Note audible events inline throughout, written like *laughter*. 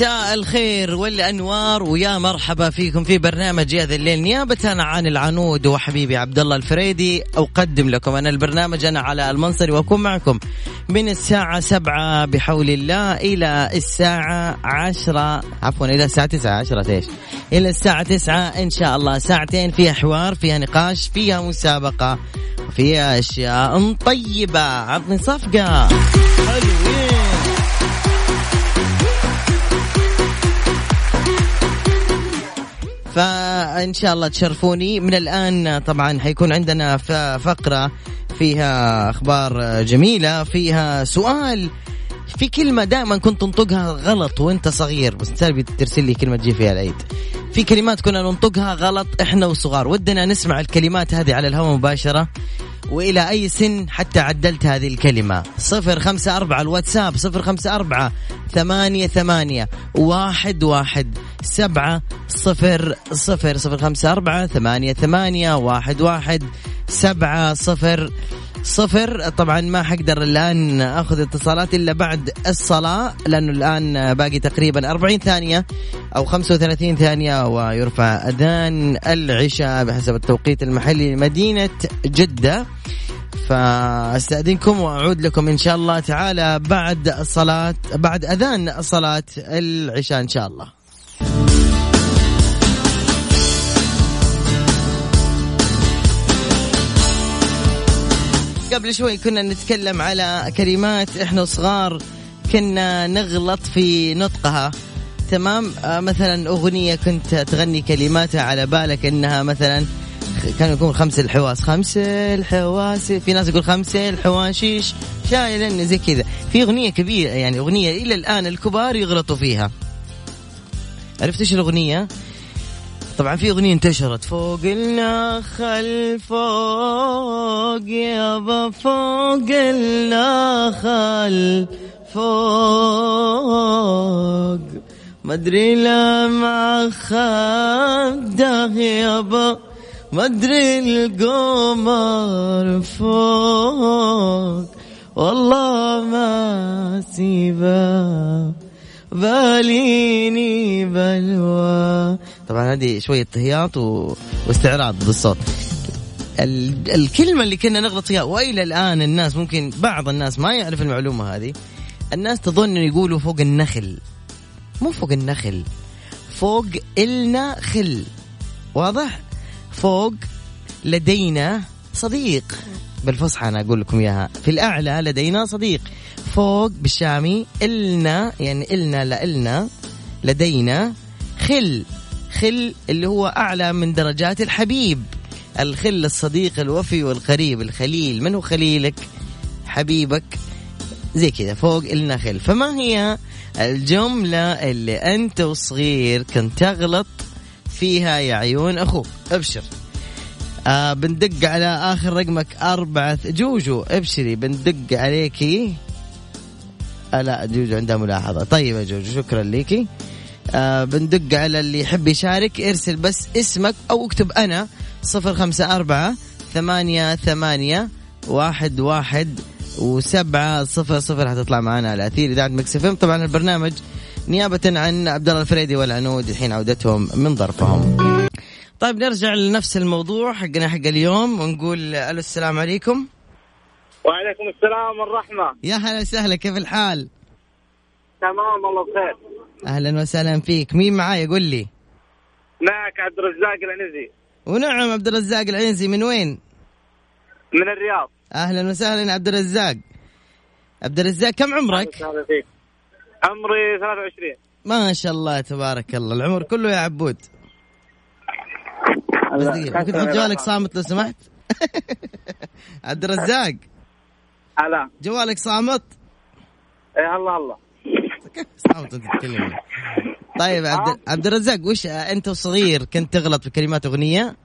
مساء الخير والأنوار ويا مرحبا فيكم في برنامج هذا الليل. نيابة عن العنود وحبيبي عبد الله الفريدي أقدم لكم أنا البرنامج. أنا على المنصري وأكون معكم من الساعة سبعة بحول الله إلى الساعة عشرة عفوا إلى الساعة تسعة عشرة إيش؟ إلى الساعة تسعة إن شاء الله. ساعتين فيها حوار فيها نقاش فيها مسابقة فيها أشياء طيبة. عطني صفقه حلوين فإن شاء الله تشرفوني. من الآن طبعا حيكون عندنا فقرة فيها أخبار جميلة فيها سؤال في كلمة دائما كنت تنطقها غلط وأنت صغير بس انت ترسل لي كلمة تجي فيها العيد. في كلمات كنا ننطقها غلط إحنا وصغار. ودنا نسمع الكلمات هذه على الهواء مباشرة. وإلى أي سن حتى عدلت هذه الكلمة. صفر خمسة أربعة الواتساب صفر خمسة أربعة ثمانية ثمانية واحد واحد سبعة صفر صفر صفر خمسة أربعة ثمانية ثمانية واحد واحد سبعة صفر. صفر. طبعا ما حقدر الآن أخذ اتصالات إلا بعد الصلاة لأنه الآن باقي تقريبا 40 ثانية أو 35 ثانية ويرفع أذان العشاء بحسب التوقيت المحلي لمدينة جدة. فأستأذنكم وأعود لكم إن شاء الله تعالى بعد الصلاة بعد أذان صلاه العشاء إن شاء الله. قبل شوي كنا نتكلم على كلمات إحنا صغار كنا نغلط في نطقها. تمام؟ آه مثلا أغنية كنت تغني كلماتها على بالك إنها مثلا كانوا يقول خمس الحواس. خمس الحواس. في ناس يقول خمس الحواشيش. شايل زي كذا. في أغنية كبيرة يعني أغنية إلى الآن الكبار يغلطوا فيها. عرفت إيش الأغنية؟ طبعا في أغنية انتشرت. فوق النخل فوق يابا فوق النخل فوق. مدري لمع خده يابا مدري القمر فوق. والله ما سيبه باليني بلوى. طبعا هذه شوية هياط و... واستعراض بالصوت. ال... الكلمة اللي كنا نغلط فيها وإلى الآن الناس ممكن بعض الناس ما يعرف المعلومة هذه الناس تظن يقولوا فوق النخل. مو فوق النخل فوق النخل واضح؟ فوق لدينا صديق. بالفصحى أنا أقول لكم إياها. في الأعلى لدينا صديق. فوق بالشامي إلنا يعني إلنا لإلنا لدينا خل. خل اللي هو أعلى من درجات الحبيب. الخل الصديق الوفي والقريب الخليل. من هو خليلك؟ حبيبك. زي كذا فوق إلنا خل. فما هي الجملة اللي أنت وصغير كنت تغلط فيها يا عيون أخوك؟ أبشر. آه بندق على آخر رقمك أربعة. جوجو أبشري بندق عليكي آه لا جوجو عندها ملاحظة. طيب يا جوجو شكرا ليكي آه بندق على اللي يحب يشارك. ارسل بس اسمك أو اكتب أنا صفر خمسة أربعة ثمانية ثمانية واحد واحد وسبعة صفر صفر. حتطلع معنا على أثير إذاعة مكسفم طبعا البرنامج نيابة عن عبد الله الفريدي والعنود الحين عودتهم من ظرفهم. طيب نرجع لنفس الموضوع حقنا حق اليوم ونقول ألو السلام عليكم. وعليكم السلام والرحمة. يا هلا وسهلا كيف الحال؟ تمام والله بخير. أهلا وسهلا فيك. مين معاي؟ قول لي. معك عبد الرزاق العنزي. ونعم عبد الرزاق العنزي. من وين؟ من الرياض. أهلا وسهلا عبد الرزاق. عبد الرزاق كم عمرك؟ عمري 23 ما شاء الله تبارك الله. العمر كله يا عبود. بس دقيقة ممكن تحط جوالك صامت لو سمحت؟ *laughs* عبد الرزاق. هلا جوالك صامت؟ إيه الله الله. صعب تتكلم طيب عبد عبد الرزاق وش أنت وصغير كنت تغلط في كلمات أغنية؟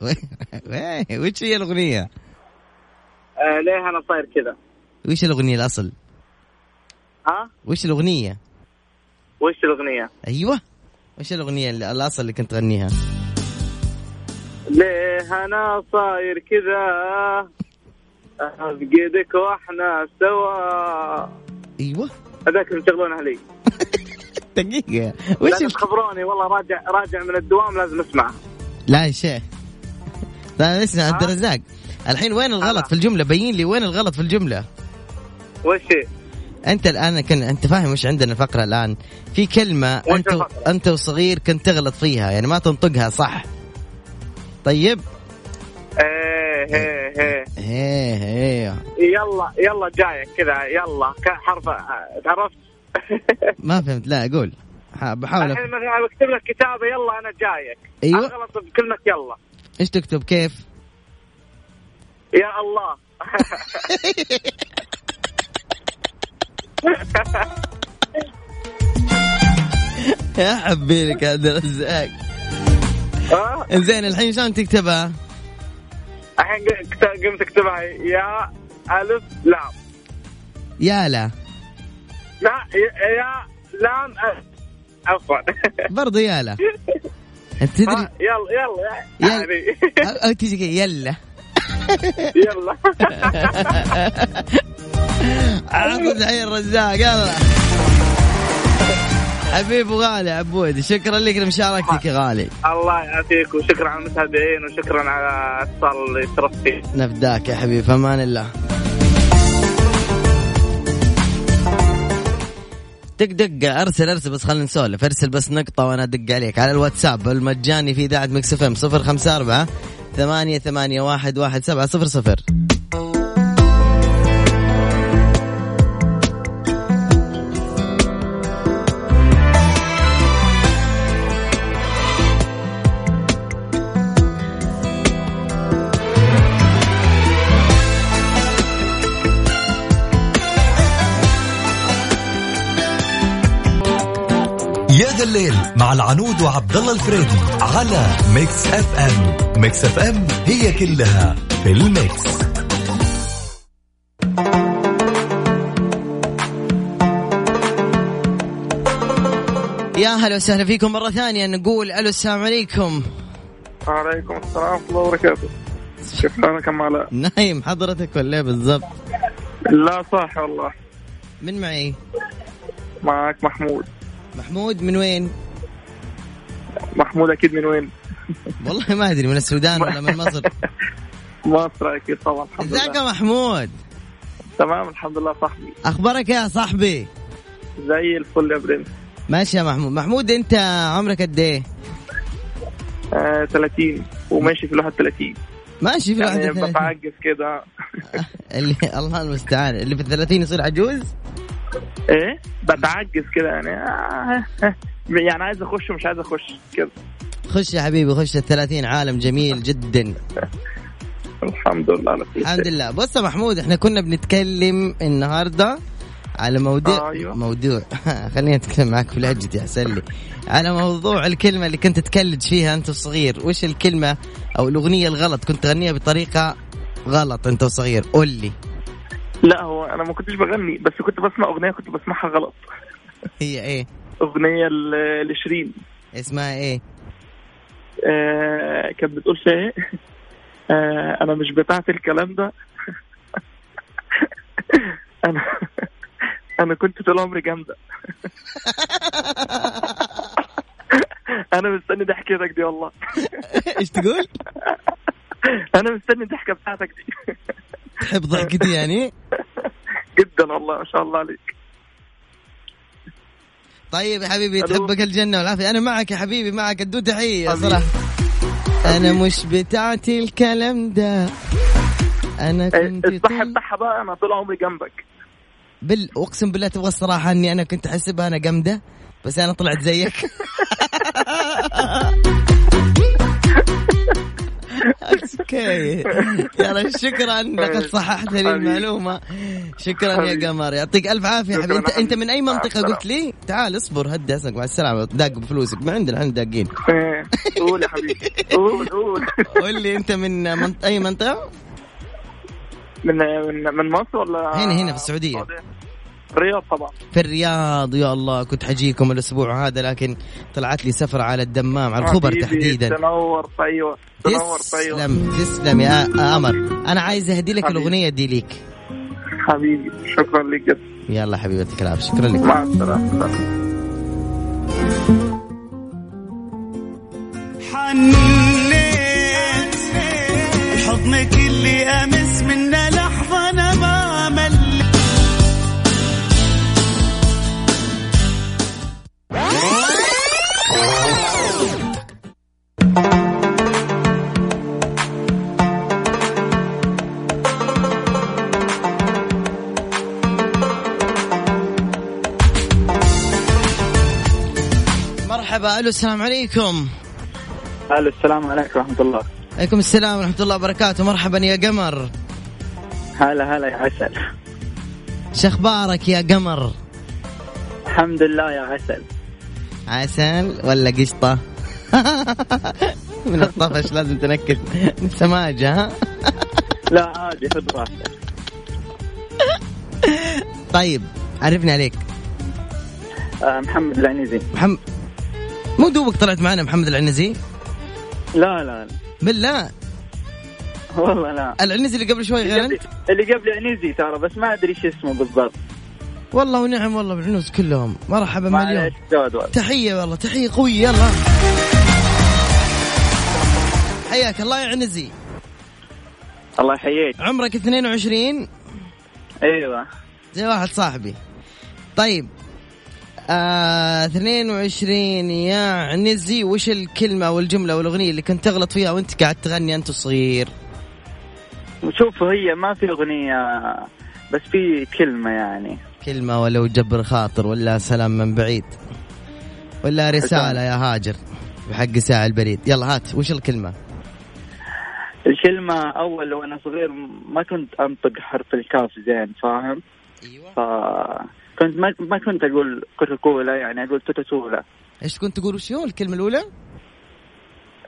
*laughs* إيه وش هي الأغنية؟ آه ليه أنا صاير كذا وش الأغنية الأصل؟ ها وش الأغنية؟ وش الأغنية أيوه وش الأغنية اللي الأصل اللي كنت تغنيها؟ ليه أنا صاير كذا أفقدك وإحنا سوا إيوه. هذاك اللي تشغلونه لي. *laughs* دقيقة. وش لازم. تخبروني والله راجع راجع من الدوام لازم اسمعها لا يا شيخ. لا اسمع عبد الرزاق الحين وين الغلط في الجملة؟ بين لي وين الغلط في الجملة؟ وش؟ أنت الآن كن أنت فاهم وش عندنا الفقره الآن؟ في كلمة أنت الفقرة؟ أنت وصغير كنت تغلط فيها يعني ما تنطقها صح. طيب. إيه إيه إيه. إيه إيه. يلا يلا جايك كذا يلا. حرف تعرفت *laughs* ما فهمت. لا قول. بحاول الحين. مثلا بكتب لك كتابة يلا أنا جايك. أيوة. اغلط بكلمه يلا. إيش تكتب؟ كيف؟ يا الله. *laughs* يا حبيبك يا عبد الرزاق *laughs* زين الحين شلون تكتبها؟ الحين قمت- اكتبها. يا ألف لام. يا لا. لا يا, لام. عفوا. *laughs* برضو يا لا. أنت تدري يلا يلا. يلا. يعني. *laughs* أو تجي يلا. *laughs* يلا. عطوا تحيه الرزاق يلا. حبيب وغالي عبودي شكرا لك لمشاركتك يا غالي. الله يعافيك وشكرا على المتابعين وشكرا على اتصال اللي شرفت فيه. نفداك يا حبيبي في أمان الله. دق دق أرسل أرسل بس خلينا نسولف. أرسل بس نقطة وأنا أدق عليك. على الواتساب المجاني في إذاعة Mix FM صفر خمسة أربعة ثمانية ثمانية واحد واحد سبعة صفر صفر. الليل مع العنود وعبد الله الفريدي على Mix FM. Mix FM هي كلها في ال mix. يا هلا وسهلا فيكم مرة ثانية نقول ألو السلام عليكم. وعليكم السلام ورحمة الله وبركاته. كيف حالك يا علاء؟ نايم حضرتك ولا إيه بالضبط؟ لا صح والله. من معي؟ معك محمود. محمود من وين؟ محمود أكيد من وين؟ والله ما أدري من السودان ولا من مصر؟ *laughs* مصر أكيد طبعا الحمد إزيك لله يا محمود؟ تمام الحمد لله صاحبي. أخبارك يا صاحبي؟ زي الفل يا برنس. ماشي يا محمود. محمود أنت عمرك قد إيه؟ آه 30 وماشي في الواحد 30 ماشي في يعني واحد بتعجز كده. *laughs* اللي الله المستعان. اللي في الثلاثين يصير عجوز؟ إيه؟ بتعجز كده يعني. آه. يعني عايز أخش ومش عايز أخش كده. خش يا حبيبي خش. الثلاثين عالم جميل جدا. الحمد لله على كل الحمد. لله. بص يا محمود إحنا كنا بنتكلم النهارده على موضوع آه، أيوة. موضوع. *laughs* خليني أتكلم معك في لهجتي احسن لي على موضوع الكلمة اللي كنت تكلج فيها أنت وصغير. وش الكلمة أو الأغنية الغلط؟ كنت تغنيها بطريقة غلط أنت وصغير. قول لي. لا هو أنا ما كنتش بغني بس كنت بسمع أغنية كنت بسمعها غلط. هي إيه؟ أغنية لشيرين. اسمها إيه؟ آه كانت بتقول فيها إيه؟ آه أنا مش بتاعت الكلام ده. *laughs* أنا أنا كنت طول عمري جامدة. *laughs* أنا مستني ضحكتك دي والله. *laughs* إيش تقول؟ أنا مستني الضحكة بتاعتك دي. تحب ضحكتي يعني؟ *laughs* جدا والله ما شاء الله عليك. طيب يا حبيبي. تحبك الجنة والعافية. أنا معك يا حبيبي معك. ادو تحية حبيبي. صراحة. أنا مش بتاعتي الكلام ده. أنا كنت الصح بتاعها بقى أنا طول عمري جنبك. بال أقسم بالله تبغى الصراحة إني أنا كنت أحسبها أنا جامدة بس أنا طلعت زيك. *laughs* أوكي. يلا شكرا. لقد صححت لي المعلومة. شكرا يا. قمر. يعطيك ألف عافية حبيبي. انت أنت من أي منطقة. قلت لي. تعال اصبر هدي اسمك مع السلامة. داق بفلوسك. ما عندنا إحنا داقين. إيه، قول يا حبيبي. قول قول. قول لي أنت من منط... أي منطقة؟ من من مصر ولا هنا- هنا في السعودية. الرياض طبعا. في الرياض يا الله كنت حجيكم الأسبوع هذا لكن طلعت لي سفره على الدمام على الخبر تحديدا. تنور أيوه تنور أيوه تسلم تسلم يا قمر أنا عايز أهدي لك. الأغنية دي ليك. حبيبي شكرا لك يلا حبيبي يعطيك العافيه شكرا لك. مع السلامة. حنيت حضنك اللي آمس منه لحظه ألو السلام عليكم. ألو السلام عليكم ورحمة الله. عليكم السلام ورحمة الله وبركاته. مرحبا يا قمر. هلا هلا يا عسل. شخبارك يا قمر؟ الحمد لله يا عسل. عسل ولا قشطة؟ *laughs* من الطفش لازم تنكت سماجة ها؟ لا عادي خذ راحتك. طيب عرفني عليك. آه، محمد العنيزي. محمد مو دوبك طلعت معنا محمد العنزي؟ لا لا. لا بالله؟ والله لا. العنزي اللي قبل شوي غير انت اللي قبل عنيزي ترى بس ما أدري شو اسمه بالضبط. والله ونعم والله بالعنوز كلهم. مرحبا مليون. تحية والله تحية قوية يلا. حياك الله يا عنزي. الله يحييك. عمرك 22 أيوه. زي واحد صاحبي. طيب آه 22 يا عنزي وش الكلمة والجملة والأغنية اللي كنت تغلط فيها وانت قاعد تغني انت صغير؟ شوف هي ما في أغنية بس في كلمة يعني. كلمة ولو جبر خاطر ولا سلام من بعيد ولا رسالة يا هاجر بحق ساعة البريد. يلا هات وش الكلمة؟ الكلمة أول وأنا صغير ما كنت أنطق حرف الكاف زين فاهم؟ أيوه. ف كنت ما, ما كنت أقول كوكاكولا يعني أقول توتوتولا إيش كنت تقول؟ وش هو الكلمة الأولى؟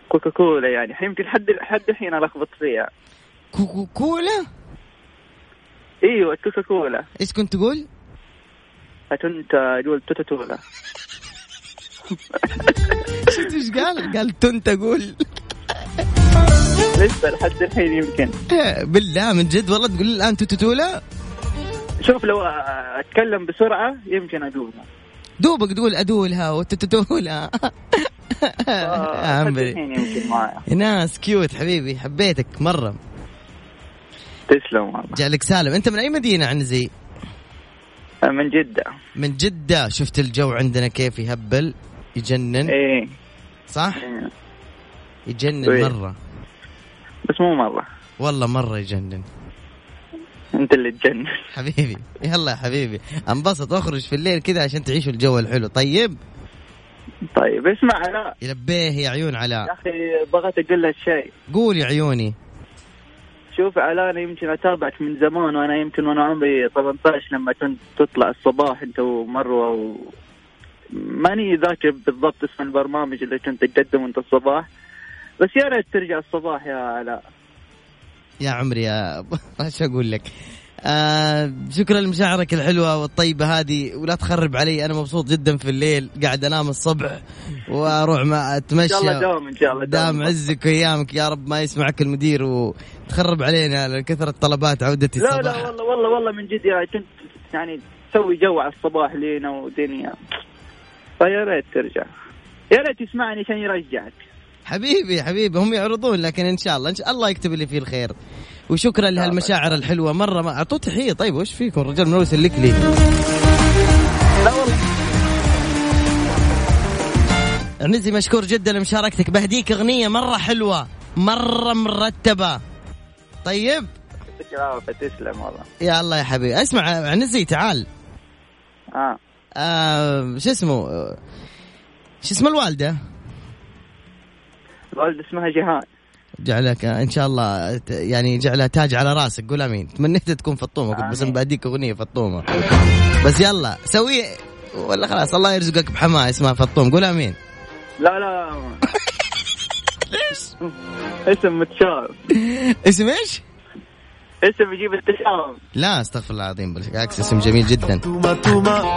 كوكاكولا يعني. يمكن حد حد الحين ألخبط فيها. كوكو كولا إيوه كوكاكولا. إيش كنت تقول؟ كنت أقول توتوتولا *laughs* شفت إيش قال؟ قال تنت أقول. لسه لحد الحين يمكن. بالله من جد والله تقول الآن توتولا شوف لو أتكلم بسرعة يمكن اقولها دوبك تقول ادولها وتتولها لحد عمري. ناس كيوت حبيبي حبيتك مرة. تسلم والله. جعلك سالم. أنت من أي مدينة عنزي؟ من جدة. من جدة. شفت الجو عندنا كيف يهبل يجنن. إيه. صح؟ إيه. يجنن إيه. مرة. بس مو مرة. والله مرة يجنن. انت اللي تجنن. حبيبي. يلا يا حبيبي. انبسط واخرج في الليل كذا عشان تعيشوا الجو الحلو. طيب؟ طيب اسمع علاء يلبيه يا عيون يا علاء أخي بغيت أقول لك شيء. قول يا عيوني. شوف علاء أنا يمكن أتابعك من زمان وأنا يمكن وأنا عمري 18 لما كنت تطلع الصباح أنت ومروة و... ماني ذاكر بالضبط اسم البرنامج اللي كنت تقدمه أنت الصباح. بس يا ريت ترجع الصباح يا علاء. يا عمري يا *laughs* إيش أقول لك؟ آه شكرا لمشاعرك الحلوة والطيبة هذه ولا تخرب علي أنا مبسوط جدا في الليل قاعد أنام الصبح وأروح ما أتمشى. إن شاء الله دوم إن شاء الله دام عزك وأيامك يا رب ما يسمعك المدير وتخرب علينا كثرة طلبات عودتي لا الصباح. لا والله والله والله من جد يا كنت يعني تسوي جو على الصباح لينا ودنيا. فيا ريت ترجع. يا ريت يسمعني عشان يرجعك. حبيبي حبيبي هم يعرضون لكن إن شاء الله إن شاء الله يكتب لي فيه الخير. وشكرا لهالمشاعر الحلوة. مرة ما اعطوه تحية. طيب وش فيكم؟ رجال من يسلك لي. عنزي مشكور جدا لمشاركتك. بهديك أغنية مرة حلوة مرة مرتبة. طيب؟ يعطيك العافيه تسلم والله يا الله يا حبيبي. اسمع عنزي تعال. آه. آه شو اسمه؟ شو اسم الوالدة؟ الوالدة اسمها جهان جعلك إن شاء الله يعني جعلها تاج على راسك. قول آمين. تمنيت تكون فطومة. كنت بس. باديك أغنية فطومة. بس يلا سوي ولا خلاص الله يرزقك بحماه اسمها فطوم. قول آمين. لا لا اسم متشابه اسم إيش؟ اسم يجيب التشاؤم لا أستغفر الله العظيم. بالعكس اسم جميل جدا. توما توما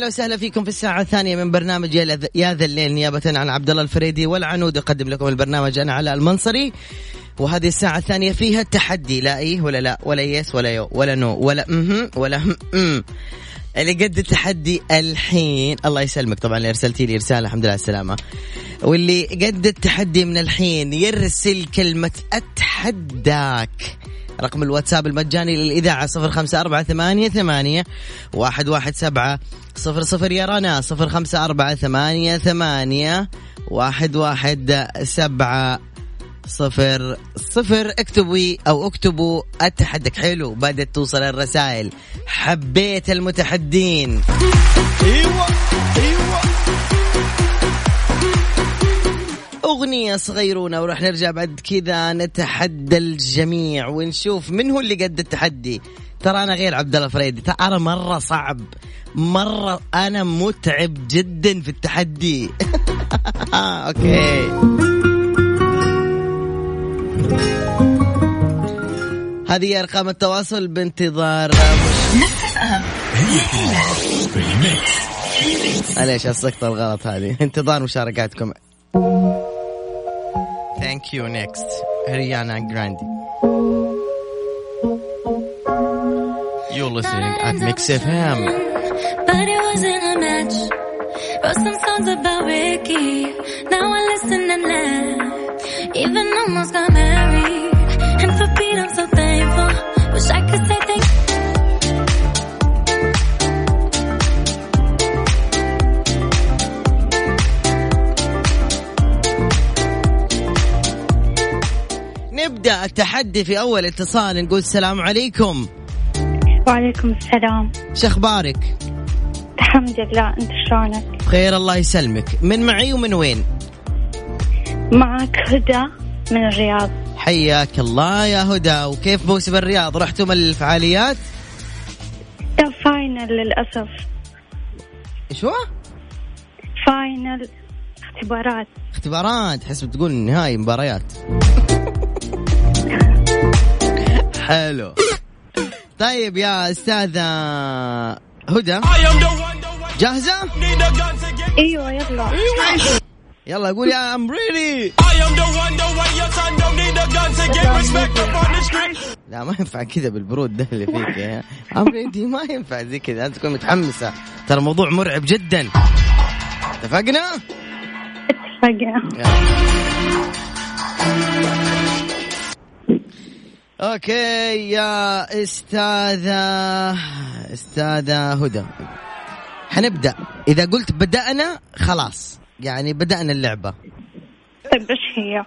يا هلا وسهلا فيكم في الساعة الثانية من برنامج يا ذا الليل نيابة عن عبد الله الفريدي والعنود. أقدم لكم البرنامج أنا علاء المنصري. وهذه الساعة الثانية فيها تحدي لا إيه ولا لا ولا yes ولا يو ولا no ولا مهم ولا هم م. اللي قد التحدي الحين الله يسلمك طبعا اللي أرسلتي لي رسالة الحمد لله على السلامة. واللي قد التحدي من الحين يرسل كلمة أتحداك. رقم الواتساب المجاني للإذاعة صفر خمسة أربعة ثمانية ثمانية واحد واحد سبعة صفر صفر يا رنا صفر خمسة أربعة ثمانية ثمانية واحد واحد سبعة صفر صفر. اكتبي أو اكتبوا اتحدك حلو بدأت توصل الرسائل. حبيت المتحدين. أيوه أيوه. أغنية صغيرونة وراح نرجع بعد كذا نتحدى الجميع ونشوف من هو اللي قد التحدي. ترى أنا غير عبد الله فريدي. ترى مرة صعب. مرة أنا متعب جدا في التحدي. *laughs* أوكي. هذه أرقام التواصل بانتظار. معليش السقطة الغلط هذه. انتظار مشاركاتكم. Thank you next Ariana Grande You're listening at Mix FM But it wasn't a match. Wrote some songs about Ricky. Now I listen and laugh. Even almost got married. And for Pete, I'm so thankful. Wish I could say نبدأ التحدي في أول اتصال نقول السلام عليكم. وعليكم السلام. شو أخبارك؟ الحمد لله أنت شلونك؟ بخير الله يسلمك. من معي ومن وين؟ معك هدى من الرياض. حياك الله يا هدى. وكيف موسم الرياض؟ رحتم الفعاليات؟ final للأسف. إيش هو final. اختبارات. اختبارات. حسب تقول نهائي مباريات. حلو. طيب يا أستاذة هدى. جاهزة؟ أيوه يلا. يلا قول I'm ready لا ما ينفع كذا بالبرود ده اللي فيك I'm ready ما ينفع زي كذا لازم تكون متحمسة. ترى الموضوع مرعب جدا. اتفقنا؟ اتفقنا. okay يا أستاذة أستاذة هدى. حنبدأ. إذا قلت بدأنا خلاص. يعني بدأنا اللعبة. طيب إيش هي؟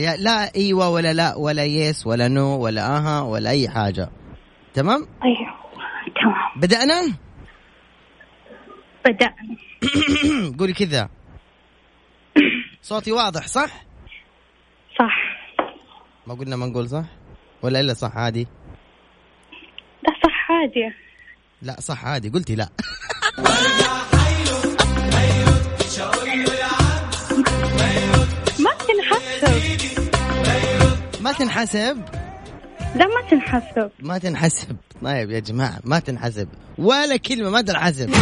يا- لا إيوه ولا لا ولا yes ولا no ولا أها ولا أي حاجة. تمام؟ أيوه تمام. بدأنا؟ بدأنا. *coughs* قولي كذا. *coughs* صوتي واضح صح؟ صح. ما قلنا ما نقول صح؟ ولا إلا صح عادي؟ لا صح عادي. لا صح عادي. قلتي لا. ما تنحسب. ما تنحسب؟ لا ما تنحسب. ما تنحسب. طيب يا جماعة ما تنحسب. ولا كلمة ما تنحسب.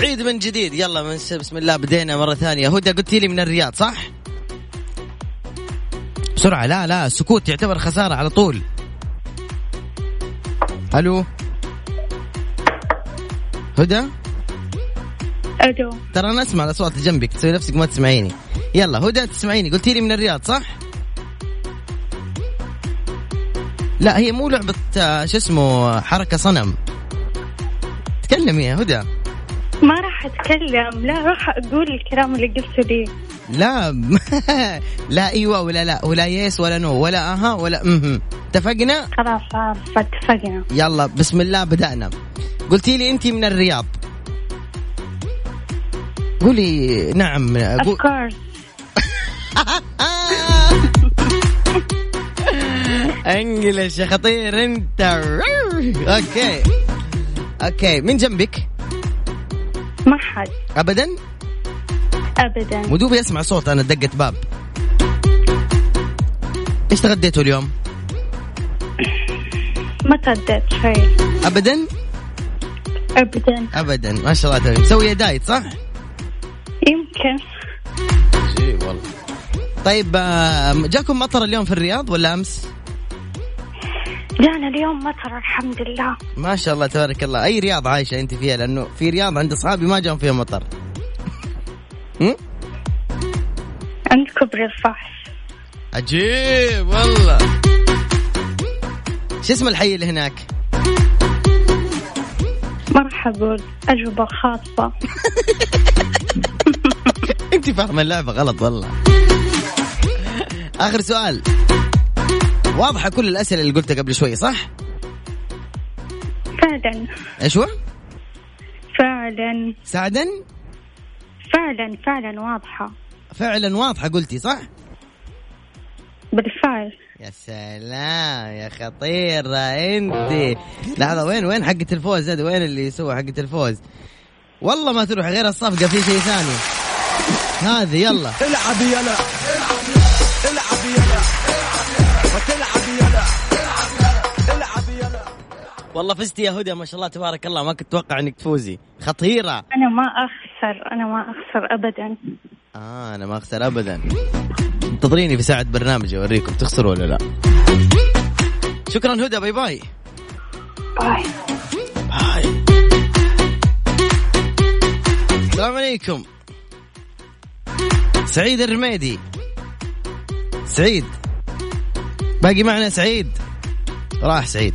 عيد من جديد. يلا من بسم الله بدينا مرة ثانية. هدى قلتي لي من الرياض صح؟ بسرعة. لا لا السكوت يعتبر خسارة على طول. ألو؟ هدى؟ ألو. ترى أنا أسمع الأصوات جنبك تسوي نفسك ما تسمعيني. يلا هدى تسمعيني. قلتي لي من الرياض صح؟ لا هي مو لعبة آه، شو اسمه حركة صنم. تكلمي يا هدى. ما راح أتكلم. لا راح أقول الكلام اللي قلته لي. لا. *laughs* لا إيوه ولا لا. ولا yes ولا no ولا أها ولا امم اتفقنا؟ خلاص اتفقنا. يلا بسم الله بدأنا. قلتي لي انت من الرياض. قولي نعم. قول course. *laughs* English يا خطير أنت. okay. okay من جنبك؟ ما حد. ابدا؟ أبدا. ودوبي اسمع صوت أنا دقة باب. إيش تغديتوا اليوم؟ ما تغديت شيء ابدا؟ أبدا. ابدا. ما شاء الله تمام. مسويه دايت صح؟ يمكن. عجيب والله. طيب جاكم مطر اليوم في الرياض ولا أمس؟ جانا اليوم مطر الحمد لله. ما شاء الله تبارك الله. أي رياض عايشة أنت فيها؟ لأنه في رياض عند أصحابي ما جاهم فيها مطر؟ عند كبر الفحص. عجيب والله. شو اسم الحي اللي هناك؟ أقول أجوبة خاصة. *laughs* انت فاهمة اللعبة غلط والله. آخر سؤال. واضحة كل الأسئلة اللي قلتها قبل شوي صح؟ فعلا. إيش هو؟ فعلا. سعدا فعلا فعلا واضحة. فعلا واضحة قلتي صح؟ بالفعل. يا سلام يا خطيرة أنت. لحظة وين وين حقة الفوز هذا وين اللي يسوى حقة الفوز والله ما تروح غير الصفقة في شيء ثاني. هذه يلا. العب يلا. العب يلا. وتلعب يلا. العب يلا. والله فزتي يا هدى ما شاء الله تبارك الله ما كنت أتوقع إنك تفوزي. خطيرة. أنا ما أخسر أنا ما أخسر أبدا. آه أنا ما أخسر ابدا. انتظريني في ساعة برنامج أوريكم تخسروا ولا لا. شكرا هدى bye bye. bye. bye. السلام عليكم. سعيد الرميدي سعيد. باقي معنا سعيد. راح سعيد.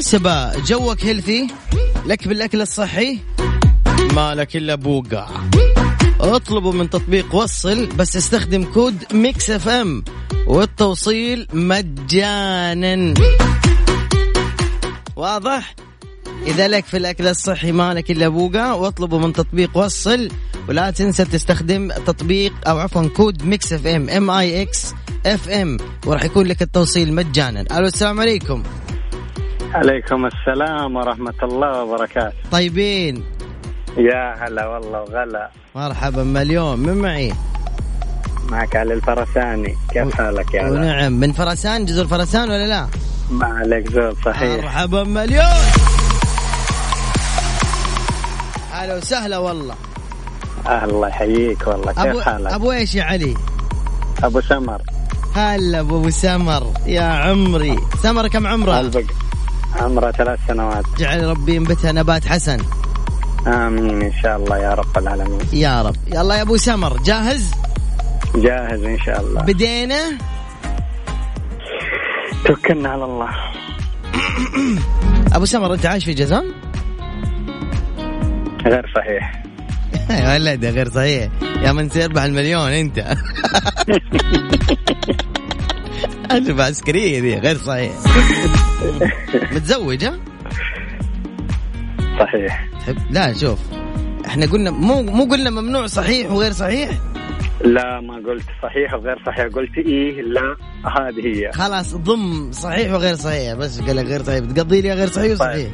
بالمناسبة جوك healthy لك بالأكل الصحي. ما لك إلا بوقع. اطلبوا من تطبيق وصل بس استخدم code Mix FM والتوصيل مجانا. واضح؟ إذا لك في الأكل الصحي ما لك إلا بوقع واطلبوا من تطبيق وصل. ولا تنسى تستخدم تطبيق أو عفوا code Mix FM M I X اف ام وراح يكون لك التوصيل مجانا. ألو السلام عليكم. عليكم السلام ورحمة الله وبركاته. طيبين. يا هلا والله وغلا. مرحبا مليون. من معي؟ معك علي الفرساني. كيف حالك يا ونعم. من فرسان؟ جزر فرسان ولا لا؟ ما عليك زول صحيح. مرحبا مليون. هلا وسهلا والله. الله يحييك والله. كيف ابو حالك؟ أبو إيش يا علي؟ أبو سمر. هلا أبو أبو سمر. يا عمري. سمر كم عمره قلبك عمره ثلاث سنوات. جعل ربي ينبتها نبات حسن. آمين إن شاء الله يا رب العالمين. يا رب. يلا يا أبو سمر جاهز؟ جاهز إن شاء الله. بدينا؟ توكلنا على الله. *clears throat* أبو سمر أنت عايش في جازان *laughs* غير صحيح. يا ولد غير صحيح. يا من سيربح المليون أنت. *laughs* أجوبة عسكرية دي غير صحيح. *laughs* متزوج ها؟ صحيح. تحب لا شوف إحنا قلنا مو مو قلنا ممنوع صحيح وغير صحيح؟ لا ما قلت صحيح وغير صحيح قلت إيه لا هذه هي. خلاص ضم صحيح وغير صحيح بس قال لك غير صحيح. بتقضي لي غير صحيح وصحيح؟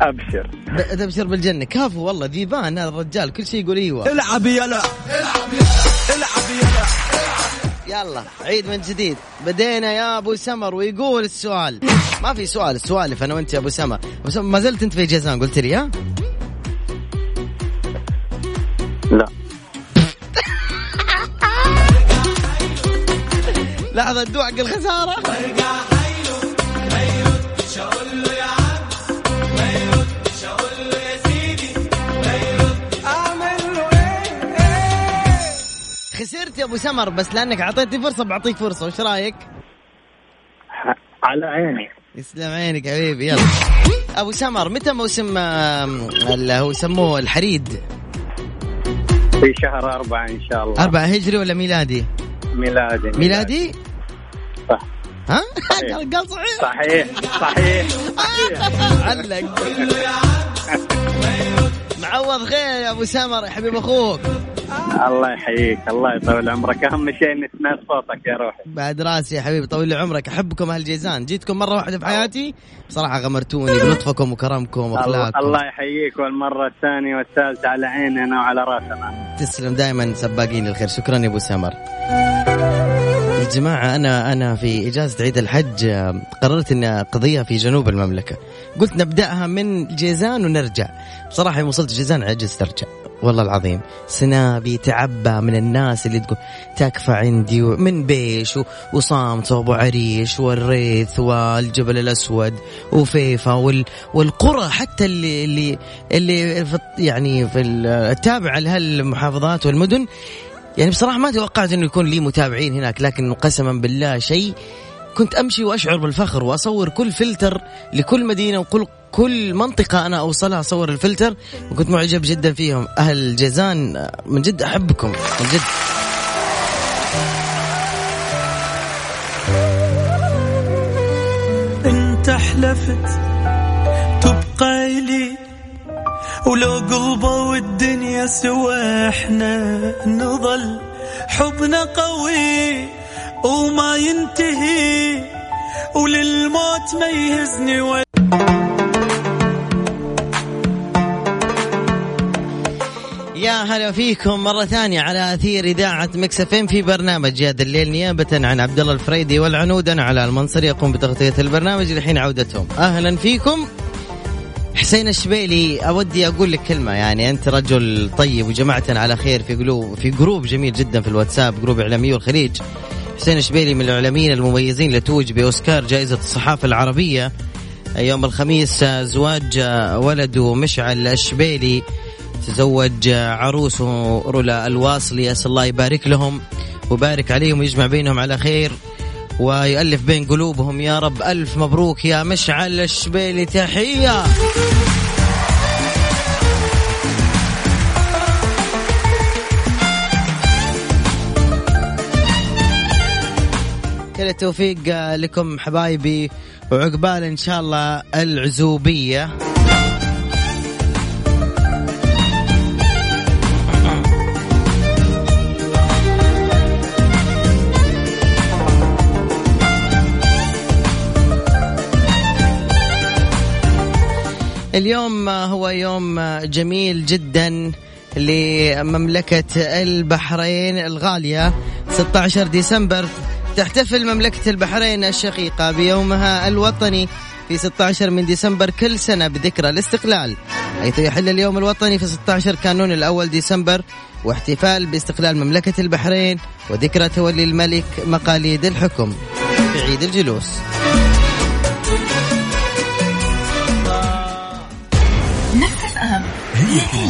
أبشر. ب- تبشر بالجنة. كافو والله ذيبان هذا الرجال كل شيء يقول إيوه. العب يلا. العب يلا. يلا. عيد من جديد. بدينا يا أبو سمر ويقول السؤال. ما في سؤال السوالف أنا وأنت يا أبو سمر. أبو سمر ما زلت أنت في جازان قلت لي ها؟ لا. لحظة الدوع الخساره يا أبو سمر بس لأنك أعطيتني فرصة بعطيك فرصة وش رأيك؟ على عيني يسلم عينك حبيبي يلا أبو سمر متى موسم اللي هو يسموه الحريد؟ في شهر أربعة إن شاء الله أربعة هجري ولا ميلادي؟ ميلادي ميلادي؟ صح ها؟ قال صحيح صحيح صحيح *laughs* علق *laughs* معوض خير يا ابو سمر يا حبيب أخوك. الله يحييك الله يطول عمرك. أهم شيء إني سمعت صوتك يا روحي. بعد راسي يا حبيبي طول لي عمرك. أحبكم أهل جيزان. جيتكم مرة واحدة في حياتي؟ بصراحة غمرتوني بلطفكم وكرمكم الله وأخلاقكم. الله يحييك والمرة الثانية والثالثة على عيننا وعلى راسنا. تسلم دائما سباقين الخير. شكرا يا أبو سمر يا جماعة أنا أنا في إجازة عيد الحج قررت إني أقضيها في جنوب المملكة. قلت نبدأها من جيزان ونرجع. بصراحة يوم وصلت جيزان عجزت أرجع. والله العظيم. سنابي تعبى من الناس اللي تقول تكفى عندي من بيش وصامت وأبو عريش والريث والجبل الأسود وفيفا وال والقرى حتى اللي اللي اللي في يعني في ال- التابعة لهالمحافظات والمدن. يعني بصراحة ما توقعت إنه يكون لي متابعين هناك لكن قسما بالله شيء كنت أمشي وأشعر بالفخر وأصور كل فلتر لكل مدينة وكل كل منطقة أنا أوصلها أصور الفلتر وكنت معجب جدا فيهم. أهل جيزان من جد أحبكم من جد. انت حلفت ولو قلبه والدنيا سوا إحنا نظل حبنا قوي وما ينتهي وللموت ما يهزني ولا يا هلا فيكم مرة ثانية على أثير إذاعة Mix FM في برنامج هذا الليل نيابة عن عبد الله الفريدي والعنود أنا على المنصر يقوم بتغطية البرنامج لحين عودتهم. أهلا فيكم. حسين الشبيلي أودي أقول لك كلمة يعني أنت رجل طيب وجمعتنا على خير في قلوب في group جميل جدا في الواتساب group إعلامي الخليج حسين الشبيلي من الإعلاميين المميزين اللي توج بأوسكار جائزة الصحافة العربية. يوم الخميس زواج ولده مشعل الشبيلي تزوج عروسه رولا الواصلي اسال الله يبارك لهم ويبارك عليهم ويجمع بينهم على خير. ويؤلف بين قلوبهم يا رب ألف مبروك يا مشعل الشبيلي تحية. كل التوفيق لكم حبايبي وعقبال إن شاء الله العزوبية. اليوم هو يوم جميل جدا لمملكة البحرين الغالية. 16 ديسمبر تحتفل مملكة البحرين الشقيقة بيومها الوطني في 16 من ديسمبر كل سنة بذكرى الاستقلال حيث يحل اليوم الوطني في 16 كانون الأول ديسمبر واحتفال باستقلال مملكة البحرين وذكرى تولي الملك مقاليد الحكم في عيد الجلوس. أرجع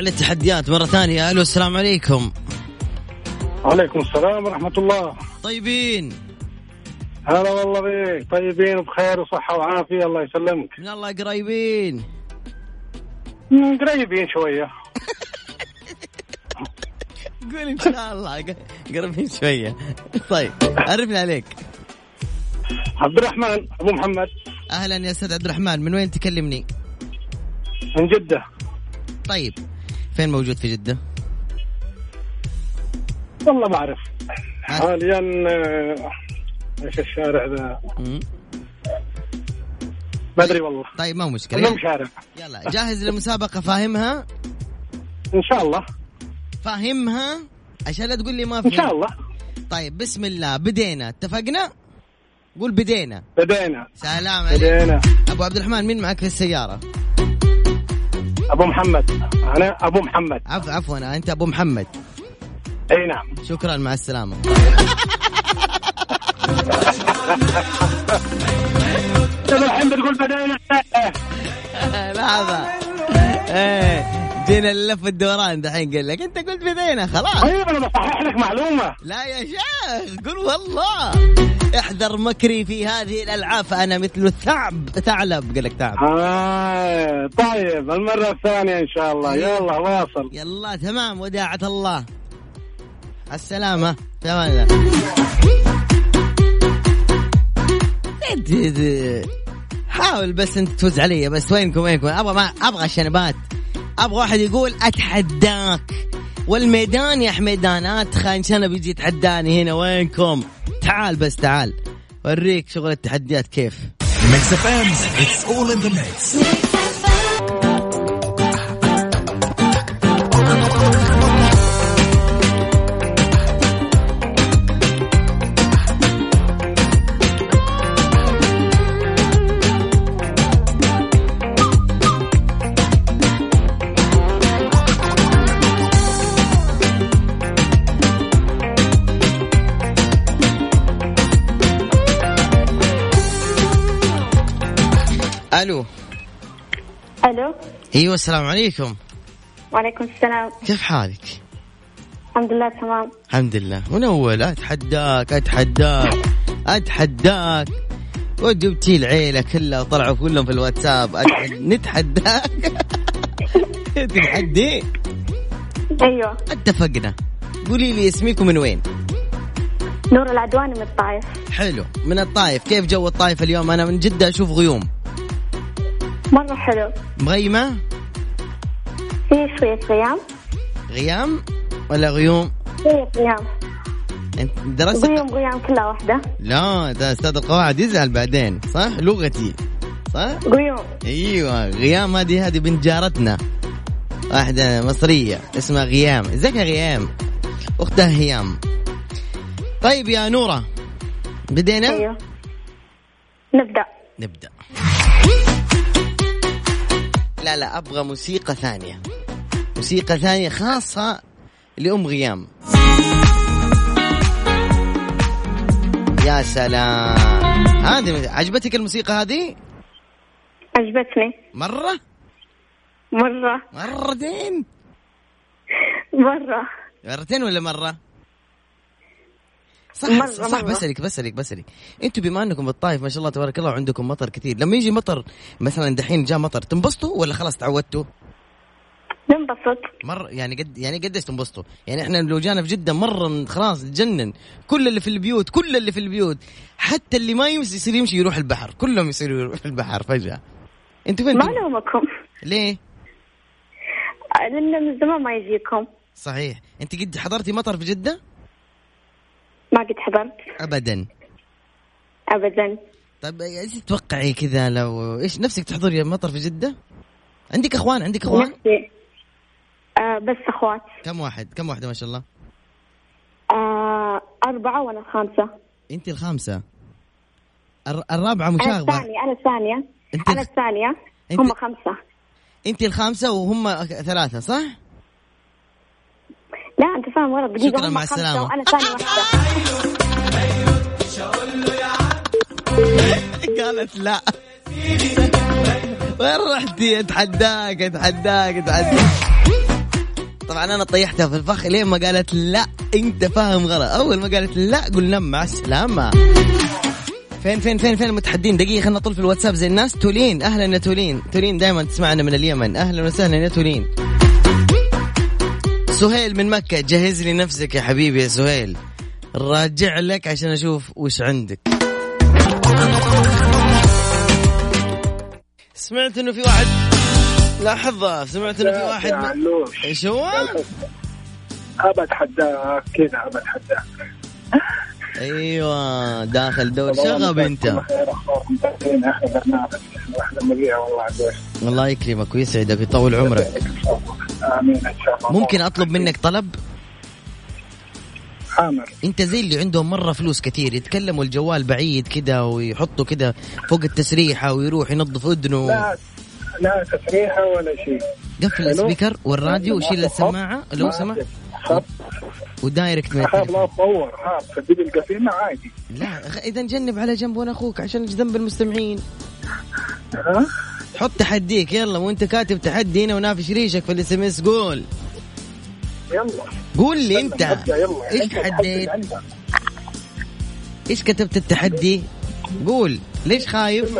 للتحديات مرة ثانية. ألو السلام عليكم. وعليكم السلام ورحمة الله. طيبين. هلا والله بيك. طيبين وبخير وصحة وعافية الله يسلمك. من الله قريبين. قريبين شوية. قول إن شاء الله. قريبين شوية. طيب عرفنا عليك. عبد الرحمن أبو محمد. أهلا يا أستاذ عبد الرحمن. من وين تكلمني؟ من جدة. طيب فين موجود في جدة؟ والله ما أعرف. حاليا آه، إيش الشارع ذا. ما أدري والله. طيب ما مشكلة. كلهم يلا, شارع. يلا جاهز للمسابقة فاهمها؟ إن شاء الله. فاهمها؟ عشان لا تقول لي ما إن فهمت. شاء الله. طيب بسم الله. بدينا. اتفقنا؟ قول بدينا. بدينا. سلام عليك بدينا. أبو عبد الرحمن مين معك في السيارة؟ أبو محمد. أنا أبو محمد. عفوا عفوا أنت أبو محمد. إي نعم. شكرا مع السلامة. انت الحين بتقول بدينا. *laughs* لحظة. إيه. جينا اللف الدوران دحين؟ قال لك انت قلت بدينا خلاص. طيب أنا بصحح لك معلومة. لا يا شيخ قل والله. احذر مكري في هذه الألعاب فأنا مثل الثعب ثعلب. قال لك ثعب آه طيب المرة الثانية إن شاء الله. يلا. واصل. يلا تمام وداعة الله. السلامة. تمام. حاول بس أنت تفوز علي بس وينكم وينكم؟ أبغى ما أبغى شنبات. أبغى واحد يقول أتحداك. والميدان يا حميدان اتخن شنب يجي يتحداني هنا وينكم؟ تعال بس تعال. وريك شغل التحديات كيف. Mix FM it's all in the mix ألو. ألو. أيوه السلام عليكم. وعليكم السلام. كيف حالك؟ الحمد لله تمام. الحمد لله. من أول؟ أتحداك أتحداك أتحداك. وجبتي العيلة كلها وطلعوا كلهم في الواتساب؟ أتحد... نتحداك؟ *laughs* تتحدي؟ أيوه. اتفقنا. قولي لي اسمك ومن وين؟ نور العدواني من الطايف حلو. من الطايف كيف جو الطايف اليوم؟ أنا من جدة أشوف غيوم. مرة حلو. مغيمة؟ في شوية غيام. غيام ولا غيوم؟ شوية غيام. أنت درست؟ غيوم غيام كلها واحدة. لا ده أستاذ القواعد يزعل بعدين. صح؟ لغتي. صح؟ غيوم. أيوه غيام هذه هذه بنت جارتنا. واحدة مصرية اسمها غيام. إزيك يا غيام؟ أختها هيام. طيب يا نورة بدينا؟ أيوه. نبدأ. نبدأ. لا لا أبغى موسيقى ثانية. موسيقى ثانية خاصة لأم غيام. يا سلام. هذه عجبتك الموسيقى هذه؟ عجبتني. مرة؟ مرة. مرتين؟ مرة. مرتين ولا مرة؟ صح مرة- صح مرة. بسألك بسألك بسألك أنتوا بما انكم بالطايف ما شاء الله تبارك الله وعندكم مطر كثير لما يجي مطر مثلا دحين جاء مطر تنبسطوا ولا خلاص تعودتوا؟ ننبسط مرة يعني قد يعني قديش تنبسطوا؟ يعني إحنا لو جانا في جدة مرة خلاص نتجنن كل اللي في البيوت كل اللي في البيوت حتى اللي ما يمشي يصير يمشي يروح البحر كلهم يصيروا يروح البحر فجأة أنتوا فين؟ ما لومكم ليه؟ لأن من زمان ما يجيكم صحيح انت قد حضرتي مطر في جدة؟ ما قد حضرت. ابدا. أبدا. طيب إيش تتوقعي كذا لو إيش نفسك تحضري مطر في جدة؟ عندك أخوان؟ عندك أخوان؟ نفسي. آه بس أخوات. كم واحد؟ كم واحدة ما شاء الله؟ آه أربعة وأنا الخامسة. أنت الخامسة. الر- الرابعة أنا مشاغبة الثانية أنا الثانية. أنت أنا الثانية. أنت- هم خمسة. أنت الخامسة وهم ثلاثة صح؟ لا أنت فاهم غلط دقيقة شكراً، مع خمسة السلامة. وأنا ثاني واحدة. *laughs* قالت لا. وين رحتي؟ أتحداك أتحداك أتحداك. طبعا أنا طيحتها في الفخ لين ما قالت لا. أنت فاهم غلط. أول ما قالت لا قلنا مع السلامة. فين فين فين فين المتحدين؟ دقيقة خلينا نطل في الواتساب زي الناس تولين. أهلا يا تولين. تولين دائما تسمعنا من اليمن. أهلا وسهلا يا تولين. سهيل من مكة جهز لي نفسك يا حبيبي يا سهيل. راجع لك عشان أشوف وش عندك. سمعت إنه في واحد لحظة سمعت إنه في واحد من... إيش هو؟ ابى اتحداك كذا ابى اتحداك أيوه داخل دور. شغب أنت؟ والله الله يكرمك ويسعدك ويطول عمرك. آمين إن شاء الله. ممكن أطلب منك طلب؟ عامر أنت زي اللي عندهم مرة فلوس كثير يتكلموا الجوال بعيد كده ويحطوا كده فوق التسريحة ويروح ينظف اذنه لا لا تسريحة ولا شيء. قفل ال speaker والراديو وشيل السماعة. لو سمحت و direct من اخاف لا التليفون تطور خاف. تدي القفيمة عادي. لا إذا جنب على جنب وأنا أخوك عشان ذنب المستمعين. ها؟ حط تحديك يلا وانت كاتب تحدي هنا ونافش ريشك في ال SMS قول. يلا. قول لي انت. إيش تحديت. إيش كتبت التحدي؟ قول. ليش خايف؟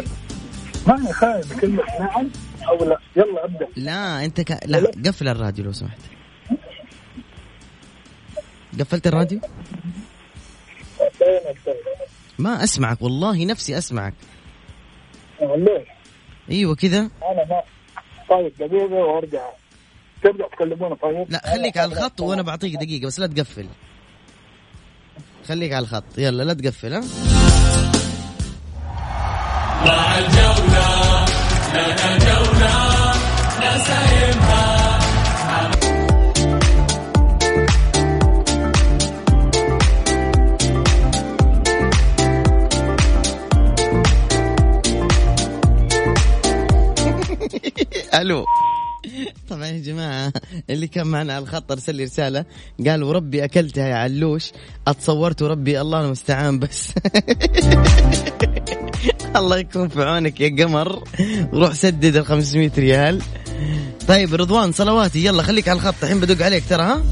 ماني خايف كلمه نعم أو لا. يلا أبدأ. لا أنت ك... لا قفل الراديو لو سمحت. قفلت الراديو؟ ما أسمعك والله نفسي أسمعك. ليش؟ إيوه كذا. أنا ما طيب دقيقة وأرجع. ترجع تكلمونا طيب؟ لا خليك على الخط وأنا بعطيك دقيقة بس لا تقفل. خليك على الخط. يلا لا تقفل ها. ألو. طبعا يا جماعة اللي كان معنا على الخط أرسل لي رسالة. قال وربي أكلتها يا علوش. أتصورت وربي الله المستعان بس. *laughs* الله يكون في عونك يا قمر. روح سدد ال 500 ريال. طيب رضوان صلواتي. يلا خليك على الخط. الحين بدق عليك ترى ها؟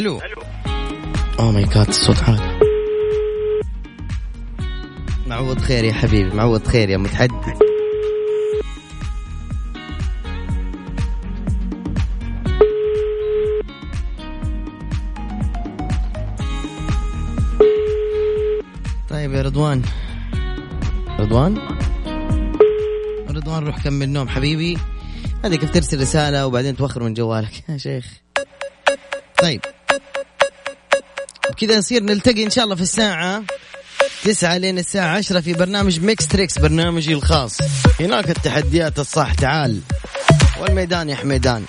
ألو. اوه ماي جاد الصوت عالي معوض خير يا حبيبي معوض خير يا متحدي طيب يا رضوان. رضوان؟ رضوان روح كمل نوم حبيبي. هذه كيف ترسل رسالة وبعدين توخر من جوالك *laughs* يا شيخ. طيب. بكذا نصير نلتقي إن شاء الله في الساعة تسعة لين الساعة عشرة في برنامج Mix Tricks برنامجي الخاص. هناك التحديات الصح تعال. والميدان يا حميدان.